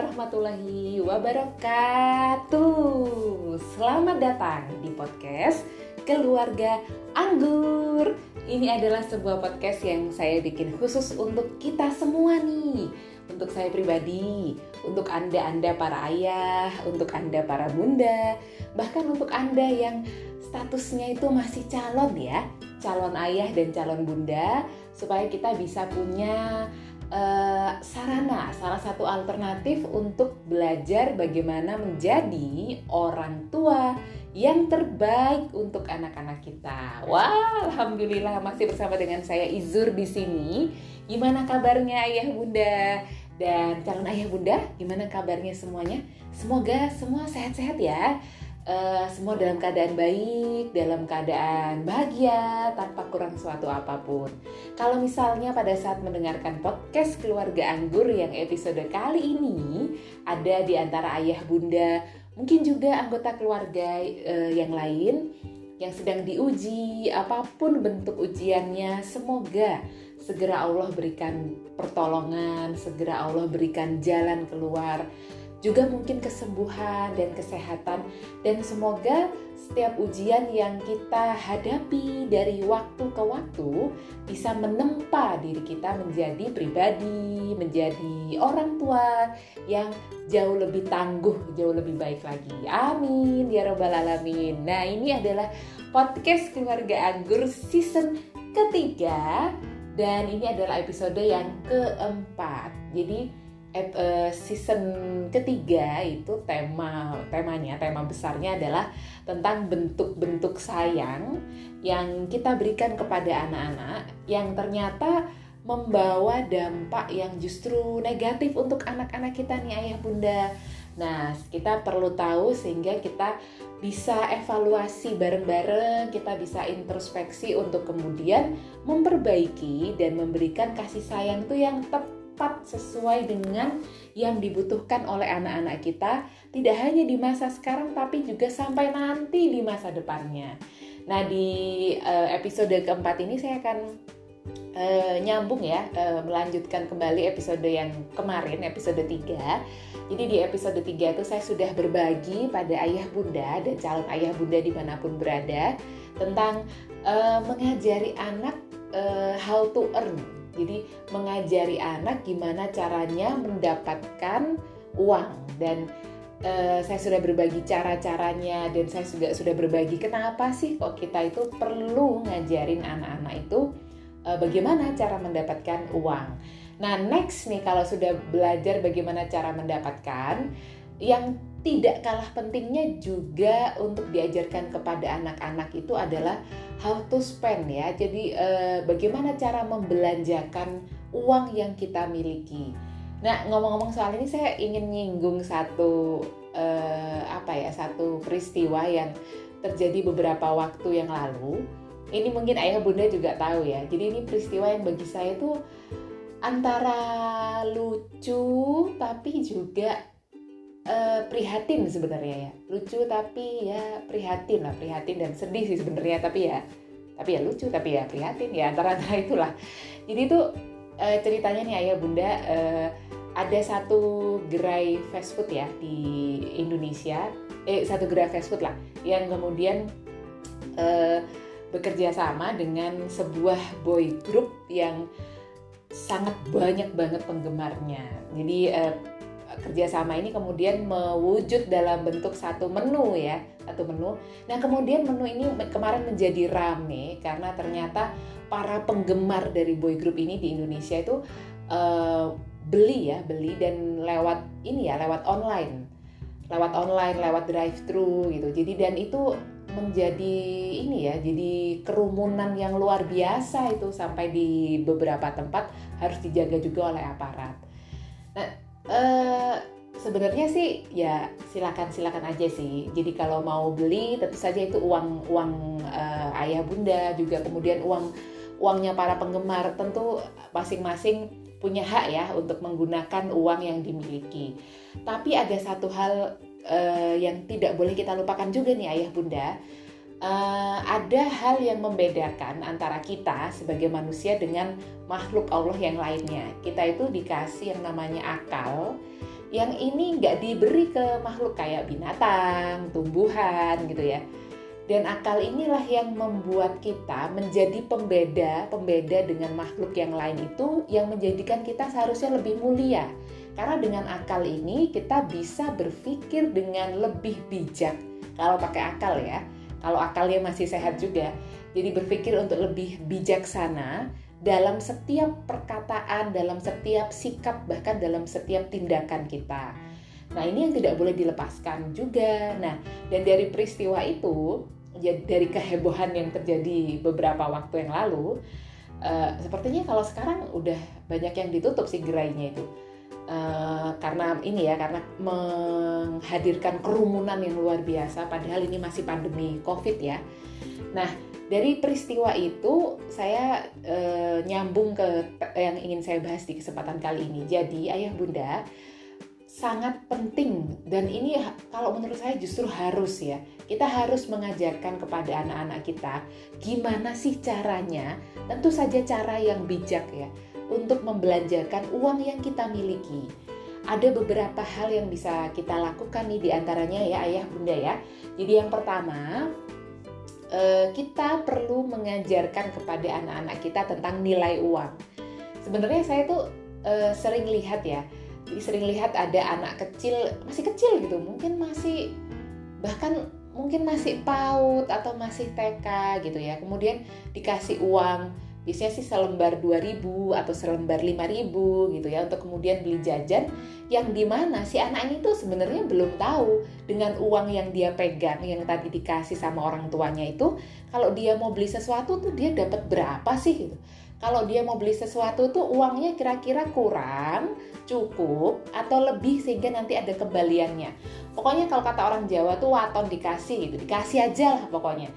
warahmatullahi wabarakatuh. Selamat datang di podcast Keluarga Anggur. Ini adalah sebuah podcast yang saya bikin khusus untuk kita semua nih. Untuk saya pribadi, untuk Anda-anda para ayah, untuk Anda para bunda, bahkan untuk Anda yang statusnya itu masih calon ya, calon ayah dan calon bunda supaya kita bisa punya uh, sarana, salah satu alternatif untuk belajar bagaimana menjadi orang tua yang terbaik untuk anak-anak kita. Wah, alhamdulillah masih bersama dengan saya Izur di sini. Gimana kabarnya ayah bunda dan calon ayah bunda? Gimana kabarnya semuanya? Semoga semua sehat-sehat ya uh, semua dalam keadaan baik, dalam keadaan bahagia, tanpa kurang suatu apa pun. Kalau misalnya pada saat mendengarkan podcast Keluarga Anggur yang episode kali ini ada di antara ayah bunda, mungkin juga anggota keluarga uh, yang lain yang sedang diuji, apa pun bentuk ujiannya, semoga segera Allah berikan pertolongan, segera Allah berikan jalan keluar juga mungkin kesembuhan dan kesehatan dan semoga setiap ujian yang kita hadapi dari waktu ke waktu bisa menempa diri kita menjadi pribadi, menjadi orang tua yang jauh lebih tangguh, jauh lebih baik lagi. Amin ya robbal alamin. Nah, ini adalah podcast keluarga anggur season ketiga dan ini adalah episode yang keempat. Jadi uh, season ketiga itu tema temanya tema besarnya adalah tentang bentuk-bentuk sayang yang kita berikan kepada anak-anak yang ternyata membawa dampak yang justru negatif untuk anak-anak kita nih ayah bunda. Nah, kita perlu tahu sehingga kita bisa evaluasi bareng-bareng, kita bisa introspeksi untuk kemudian memperbaiki dan memberikan kasih sayang itu yang tepat tepat sesuai dengan yang dibutuhkan oleh anak-anak kita, tidak hanya di masa sekarang tapi juga sampai nanti di masa depannya. Nah, di uh, episode keempat ini saya akan uh, nyambung ya, uh, melanjutkan kembali episode yang kemarin, episode 3. Jadi di episode 3 itu saya sudah berbagi pada ayah bunda dan calon ayah bunda di mana pun berada tentang uh, mengajari anak uh, how to earn jadi mengajari anak gimana caranya mendapatkan uang dan uh, saya sudah berbagi cara-caranya dan saya juga sudah berbagi kenapa sih kok kita itu perlu ngajarin anak-anak itu uh, bagaimana cara mendapatkan uang. Nah, next nih kalau sudah belajar bagaimana cara mendapatkan yang tidak kalah pentingnya juga untuk diajarkan kepada anak-anak itu adalah how to spend ya. Jadi eh, bagaimana cara membelanjakan uang yang kita miliki. Nah ngomong-ngomong soal ini saya ingin nyinggung satu eh, apa ya satu peristiwa yang terjadi beberapa waktu yang lalu. Ini mungkin ayah bunda juga tahu ya. Jadi ini peristiwa yang bagi saya itu antara lucu tapi juga uh, prihatin sebenarnya ya. Lucu tapi ya prihatin lah prihatin dan sedih sih sebenarnya tapi ya tapi ya lucu tapi ya prihatin ya antara antara itulah. Jadi itu uh, ceritanya nih ayah bunda uh, ada satu gerai fast food ya di Indonesia. Eh satu gerai fast food lah yang kemudian uh, bekerja sama dengan sebuah boy group yang sangat banyak banget penggemarnya. Jadi uh, kerjasama ini kemudian mewujud dalam bentuk satu menu ya satu menu. Nah kemudian menu ini kemarin menjadi rame karena ternyata para penggemar dari boy group ini di Indonesia itu uh, beli ya beli dan lewat ini ya lewat online. Lewat online lewat drive thru gitu. Jadi dan itu menjadi ini ya jadi kerumunan yang luar biasa itu sampai di beberapa tempat harus dijaga juga oleh aparat. Nah uh, sebenarnya sih ya silakan silakan aja sih. Jadi kalau mau beli tentu saja itu uang uang uh, ayah bunda juga kemudian uang uangnya para penggemar tentu masing-masing punya hak ya untuk menggunakan uang yang dimiliki. Tapi ada satu hal uh, yang tidak boleh kita lupakan juga nih ayah bunda. Uh, ada hal yang membedakan antara kita sebagai manusia dengan makhluk Allah yang lainnya. Kita itu dikasih yang namanya akal yang ini nggak diberi ke makhluk kayak binatang, tumbuhan gitu ya. Dan akal inilah yang membuat kita menjadi pembeda, pembeda dengan makhluk yang lain itu yang menjadikan kita seharusnya lebih mulia. Karena dengan akal ini kita bisa berpikir dengan lebih bijak. Kalau pakai akal ya, kalau akalnya masih sehat juga. Jadi berpikir untuk lebih bijaksana dalam setiap perkataan, dalam setiap sikap, bahkan dalam setiap tindakan kita. Nah, ini yang tidak boleh dilepaskan juga. Nah, dan dari peristiwa itu, ya dari kehebohan yang terjadi beberapa waktu yang lalu, uh, sepertinya kalau sekarang udah banyak yang ditutup sih gerainya itu. Uh, karena ini ya karena menghadirkan kerumunan yang luar biasa padahal ini masih pandemi covid ya. Nah dari peristiwa itu saya uh, nyambung ke yang ingin saya bahas di kesempatan kali ini. Jadi ayah bunda sangat penting. Dan ini kalau menurut saya justru harus ya. Kita harus mengajarkan kepada anak-anak kita gimana sih caranya. Tentu saja cara yang bijak ya untuk membelanjakan uang yang kita miliki. Ada beberapa hal yang bisa kita lakukan nih di antaranya ya ayah bunda ya. Jadi yang pertama eh, kita perlu mengajarkan kepada anak-anak kita tentang nilai uang. Sebenarnya saya tuh eh, sering lihat ya sering lihat ada anak kecil masih kecil gitu mungkin masih bahkan mungkin masih PAUD atau masih TK gitu ya. Kemudian dikasih uang biasanya sih selembar 2000 atau selembar 5000 gitu ya untuk kemudian beli jajan yang di mana si anak ini tuh sebenarnya belum tahu dengan uang yang dia pegang yang tadi dikasih sama orang tuanya itu kalau dia mau beli sesuatu tuh dia dapat berapa sih gitu kalau dia mau beli sesuatu tuh uangnya kira-kira kurang, cukup, atau lebih sehingga nanti ada kembaliannya. Pokoknya kalau kata orang Jawa tuh waton dikasih gitu, dikasih aja lah pokoknya.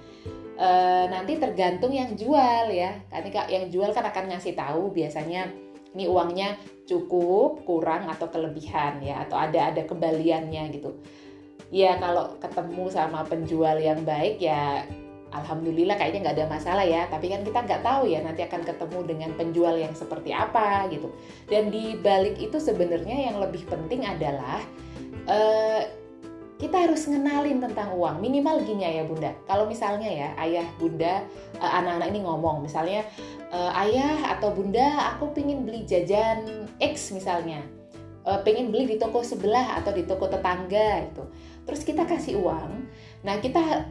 E, nanti tergantung yang jual ya. Karena yang jual kan akan ngasih tahu biasanya ini uangnya cukup, kurang atau kelebihan ya, atau ada ada kembaliannya gitu. Ya kalau ketemu sama penjual yang baik ya alhamdulillah kayaknya nggak ada masalah ya tapi kan kita nggak tahu ya nanti akan ketemu dengan penjual yang seperti apa gitu dan di balik itu sebenarnya yang lebih penting adalah uh, kita harus ngenalin tentang uang. Minimal gini ya bunda. Kalau misalnya ya ayah bunda uh, anak-anak ini ngomong misalnya uh, ayah atau bunda aku pingin beli jajan X misalnya. Uh, pengen beli di toko sebelah atau di toko tetangga itu terus kita kasih uang. Nah kita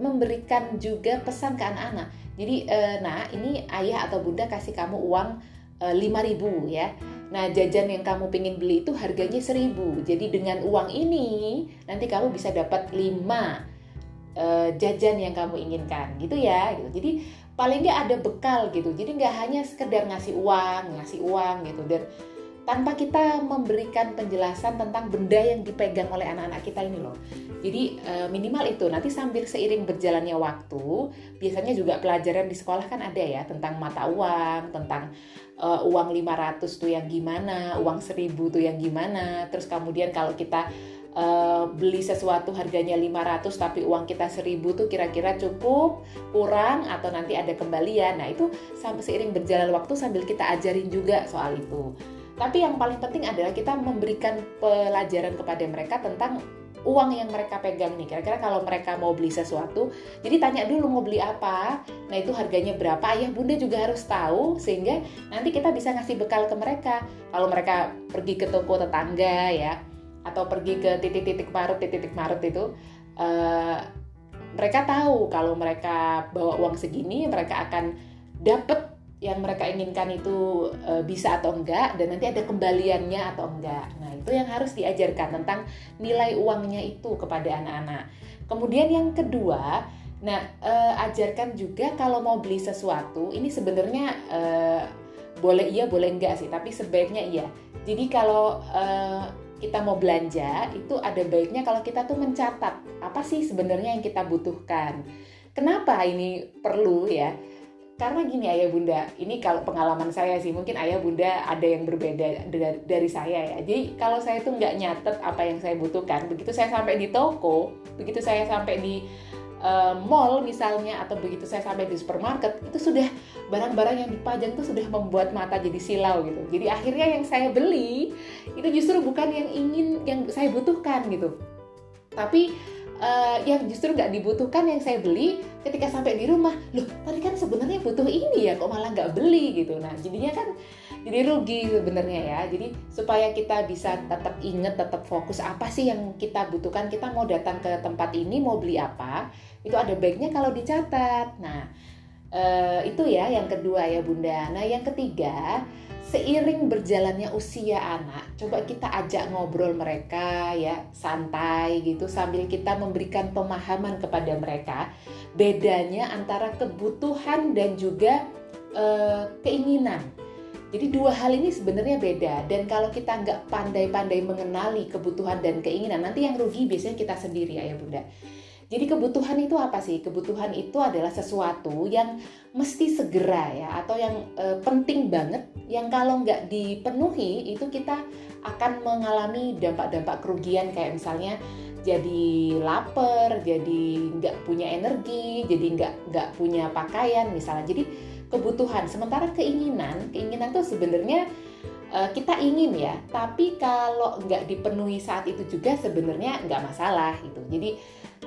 memberikan juga pesan ke anak-anak. Jadi, nah ini ayah atau bunda kasih kamu uang eh, 5000 ya. Nah, jajan yang kamu pengen beli itu harganya 1000. Jadi dengan uang ini nanti kamu bisa dapat 5 e, eh, jajan yang kamu inginkan gitu ya. Gitu. Jadi paling nggak ada bekal gitu. Jadi nggak hanya sekedar ngasih uang, ngasih uang gitu dan tanpa kita memberikan penjelasan tentang benda yang dipegang oleh anak-anak kita ini loh. Jadi eh, minimal itu nanti sambil seiring berjalannya waktu, biasanya juga pelajaran di sekolah kan ada ya tentang mata uang, tentang uh, uang 500 tuh yang gimana, uang 1000 tuh yang gimana. Terus kemudian kalau kita uh, beli sesuatu harganya 500 tapi uang kita 1000 tuh kira-kira cukup, kurang atau nanti ada kembalian. Nah, itu sampai seiring berjalan waktu sambil kita ajarin juga soal itu. Tapi yang paling penting adalah kita memberikan pelajaran kepada mereka tentang uang yang mereka pegang nih. Kira-kira kalau mereka mau beli sesuatu, jadi tanya dulu mau beli apa. Nah, itu harganya berapa? Ayah Bunda juga harus tahu sehingga nanti kita bisa ngasih bekal ke mereka. Kalau mereka pergi ke toko tetangga ya atau pergi ke titik-titik marut, titik-titik marut itu uh, mereka tahu kalau mereka bawa uang segini, mereka akan dapat yang mereka inginkan itu e, bisa atau enggak dan nanti ada kembaliannya atau enggak. Nah, itu yang harus diajarkan tentang nilai uangnya itu kepada anak-anak. Kemudian yang kedua, nah e, ajarkan juga kalau mau beli sesuatu, ini sebenarnya e, boleh iya boleh enggak sih, tapi sebaiknya iya. Jadi kalau e, kita mau belanja itu ada baiknya kalau kita tuh mencatat apa sih sebenarnya yang kita butuhkan. Kenapa ini perlu ya? Karena gini ayah bunda ini kalau pengalaman saya sih mungkin ayah bunda ada yang berbeda dari, saya ya jadi kalau saya tuh nggak nyatet apa yang saya butuhkan begitu saya sampai di toko begitu saya sampai di uh, mall misalnya atau begitu saya sampai di supermarket itu sudah barang-barang yang dipajang itu sudah membuat mata jadi silau gitu. Jadi akhirnya yang saya beli itu justru bukan yang ingin yang saya butuhkan gitu. Tapi uh, yang justru nggak dibutuhkan yang saya beli ketika sampai di rumah. Loh tadi kan sebenarnya butuh ini ya kok malah nggak beli gitu. Nah jadinya kan jadi rugi sebenarnya ya. Jadi supaya kita bisa tetap inget tetap fokus apa sih yang kita butuhkan kita mau datang ke tempat ini mau beli apa itu ada baiknya kalau dicatat. Nah uh, itu ya yang kedua ya bunda. Nah yang ketiga seiring berjalannya usia anak coba kita ajak ngobrol mereka ya santai gitu sambil kita memberikan pemahaman kepada mereka. Bedanya antara kebutuhan dan juga uh, keinginan. Jadi dua hal ini sebenarnya beda. Dan kalau kita nggak pandai-pandai mengenali kebutuhan dan keinginan nanti yang rugi biasanya kita sendiri ayah bunda. Jadi kebutuhan itu apa sih? Kebutuhan itu adalah sesuatu yang mesti segera ya atau yang e, penting banget yang kalau nggak dipenuhi itu kita akan mengalami dampak-dampak kerugian kayak misalnya jadi lapar, jadi nggak punya energi, jadi nggak nggak punya pakaian misalnya. Jadi kebutuhan. Sementara keinginan, keinginan tuh sebenarnya uh, kita ingin ya, tapi kalau nggak dipenuhi saat itu juga sebenarnya nggak masalah gitu. Jadi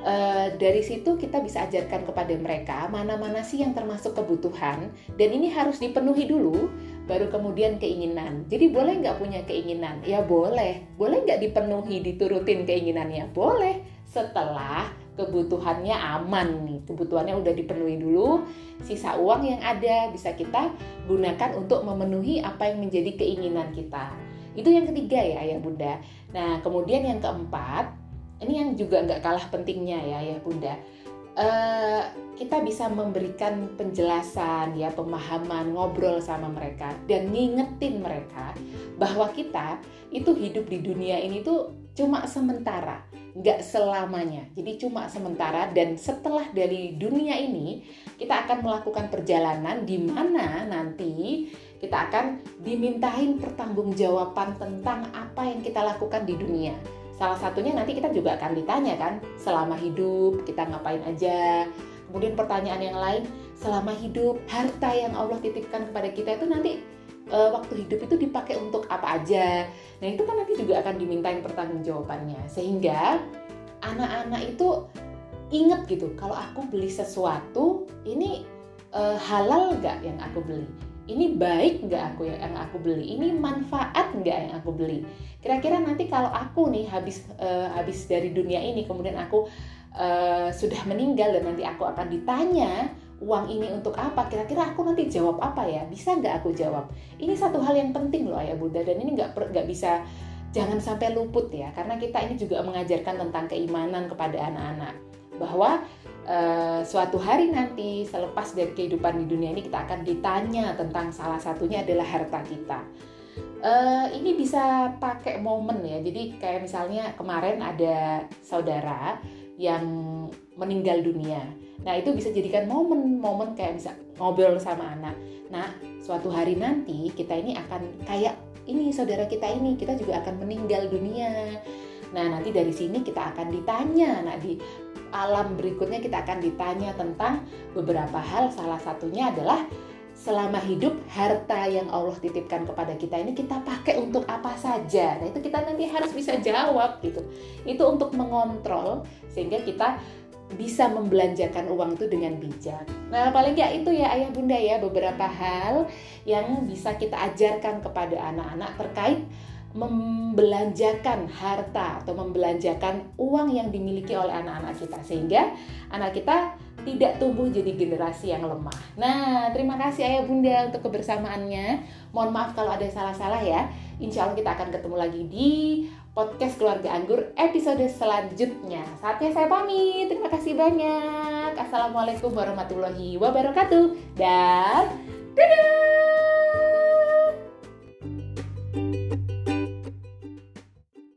uh, dari situ kita bisa ajarkan kepada mereka mana-mana sih yang termasuk kebutuhan dan ini harus dipenuhi dulu, baru kemudian keinginan. Jadi boleh nggak punya keinginan? Ya boleh. Boleh nggak dipenuhi, diturutin keinginannya? Boleh. Setelah kebutuhannya aman nih kebutuhannya udah dipenuhi dulu sisa uang yang ada bisa kita gunakan untuk memenuhi apa yang menjadi keinginan kita itu yang ketiga ya ayah bunda nah kemudian yang keempat ini yang juga nggak kalah pentingnya ya ayah bunda uh, kita bisa memberikan penjelasan ya pemahaman ngobrol sama mereka dan ngingetin mereka bahwa kita itu hidup di dunia ini tuh cuma sementara nggak selamanya. Jadi cuma sementara dan setelah dari dunia ini kita akan melakukan perjalanan di mana nanti kita akan dimintain pertanggungjawaban tentang apa yang kita lakukan di dunia. Salah satunya nanti kita juga akan ditanya kan, selama hidup kita ngapain aja. Kemudian pertanyaan yang lain, selama hidup harta yang Allah titipkan kepada kita itu nanti uh, waktu hidup itu dipakai untuk apa aja. Nah, itu kan nanti juga akan dimintain pertanggungjawabannya. Sehingga anak-anak itu inget gitu, kalau aku beli sesuatu, ini uh, halal nggak yang aku beli? Ini baik nggak aku yang aku beli? Ini manfaat nggak yang aku beli? Kira-kira nanti kalau aku nih habis uh, habis dari dunia ini, kemudian aku uh, sudah meninggal dan nanti aku akan ditanya uang ini untuk apa? Kira-kira aku nanti jawab apa ya? Bisa nggak aku jawab? Ini satu hal yang penting loh ayah Bunda dan ini nggak nggak bisa jangan sampai luput ya karena kita ini juga mengajarkan tentang keimanan kepada anak-anak bahwa uh, suatu hari nanti selepas dari kehidupan di dunia ini kita akan ditanya tentang salah satunya adalah harta kita. Uh, ini bisa pakai momen ya. Jadi kayak misalnya kemarin ada saudara yang meninggal dunia Nah itu bisa jadikan momen-momen kayak bisa ngobrol sama anak. Nah suatu hari nanti kita ini akan kayak ini saudara kita ini kita juga akan meninggal dunia. Nah nanti dari sini kita akan ditanya. Nah di alam berikutnya kita akan ditanya tentang beberapa hal. Salah satunya adalah selama hidup harta yang Allah titipkan kepada kita ini kita pakai untuk apa saja. Nah, itu kita nanti harus bisa jawab gitu. Itu untuk mengontrol sehingga kita bisa membelanjakan uang itu dengan bijak. Nah, paling nggak itu ya ayah bunda ya beberapa hal yang bisa kita ajarkan kepada anak-anak terkait membelanjakan harta atau membelanjakan uang yang dimiliki oleh anak-anak kita sehingga anak kita tidak tumbuh jadi generasi yang lemah. Nah, terima kasih ayah bunda untuk kebersamaannya. Mohon maaf kalau ada salah-salah ya. Insya Allah kita akan ketemu lagi di podcast Keluarga Anggur episode selanjutnya. Saatnya saya pamit. Terima kasih banyak. Assalamualaikum warahmatullahi wabarakatuh. Dan dadah!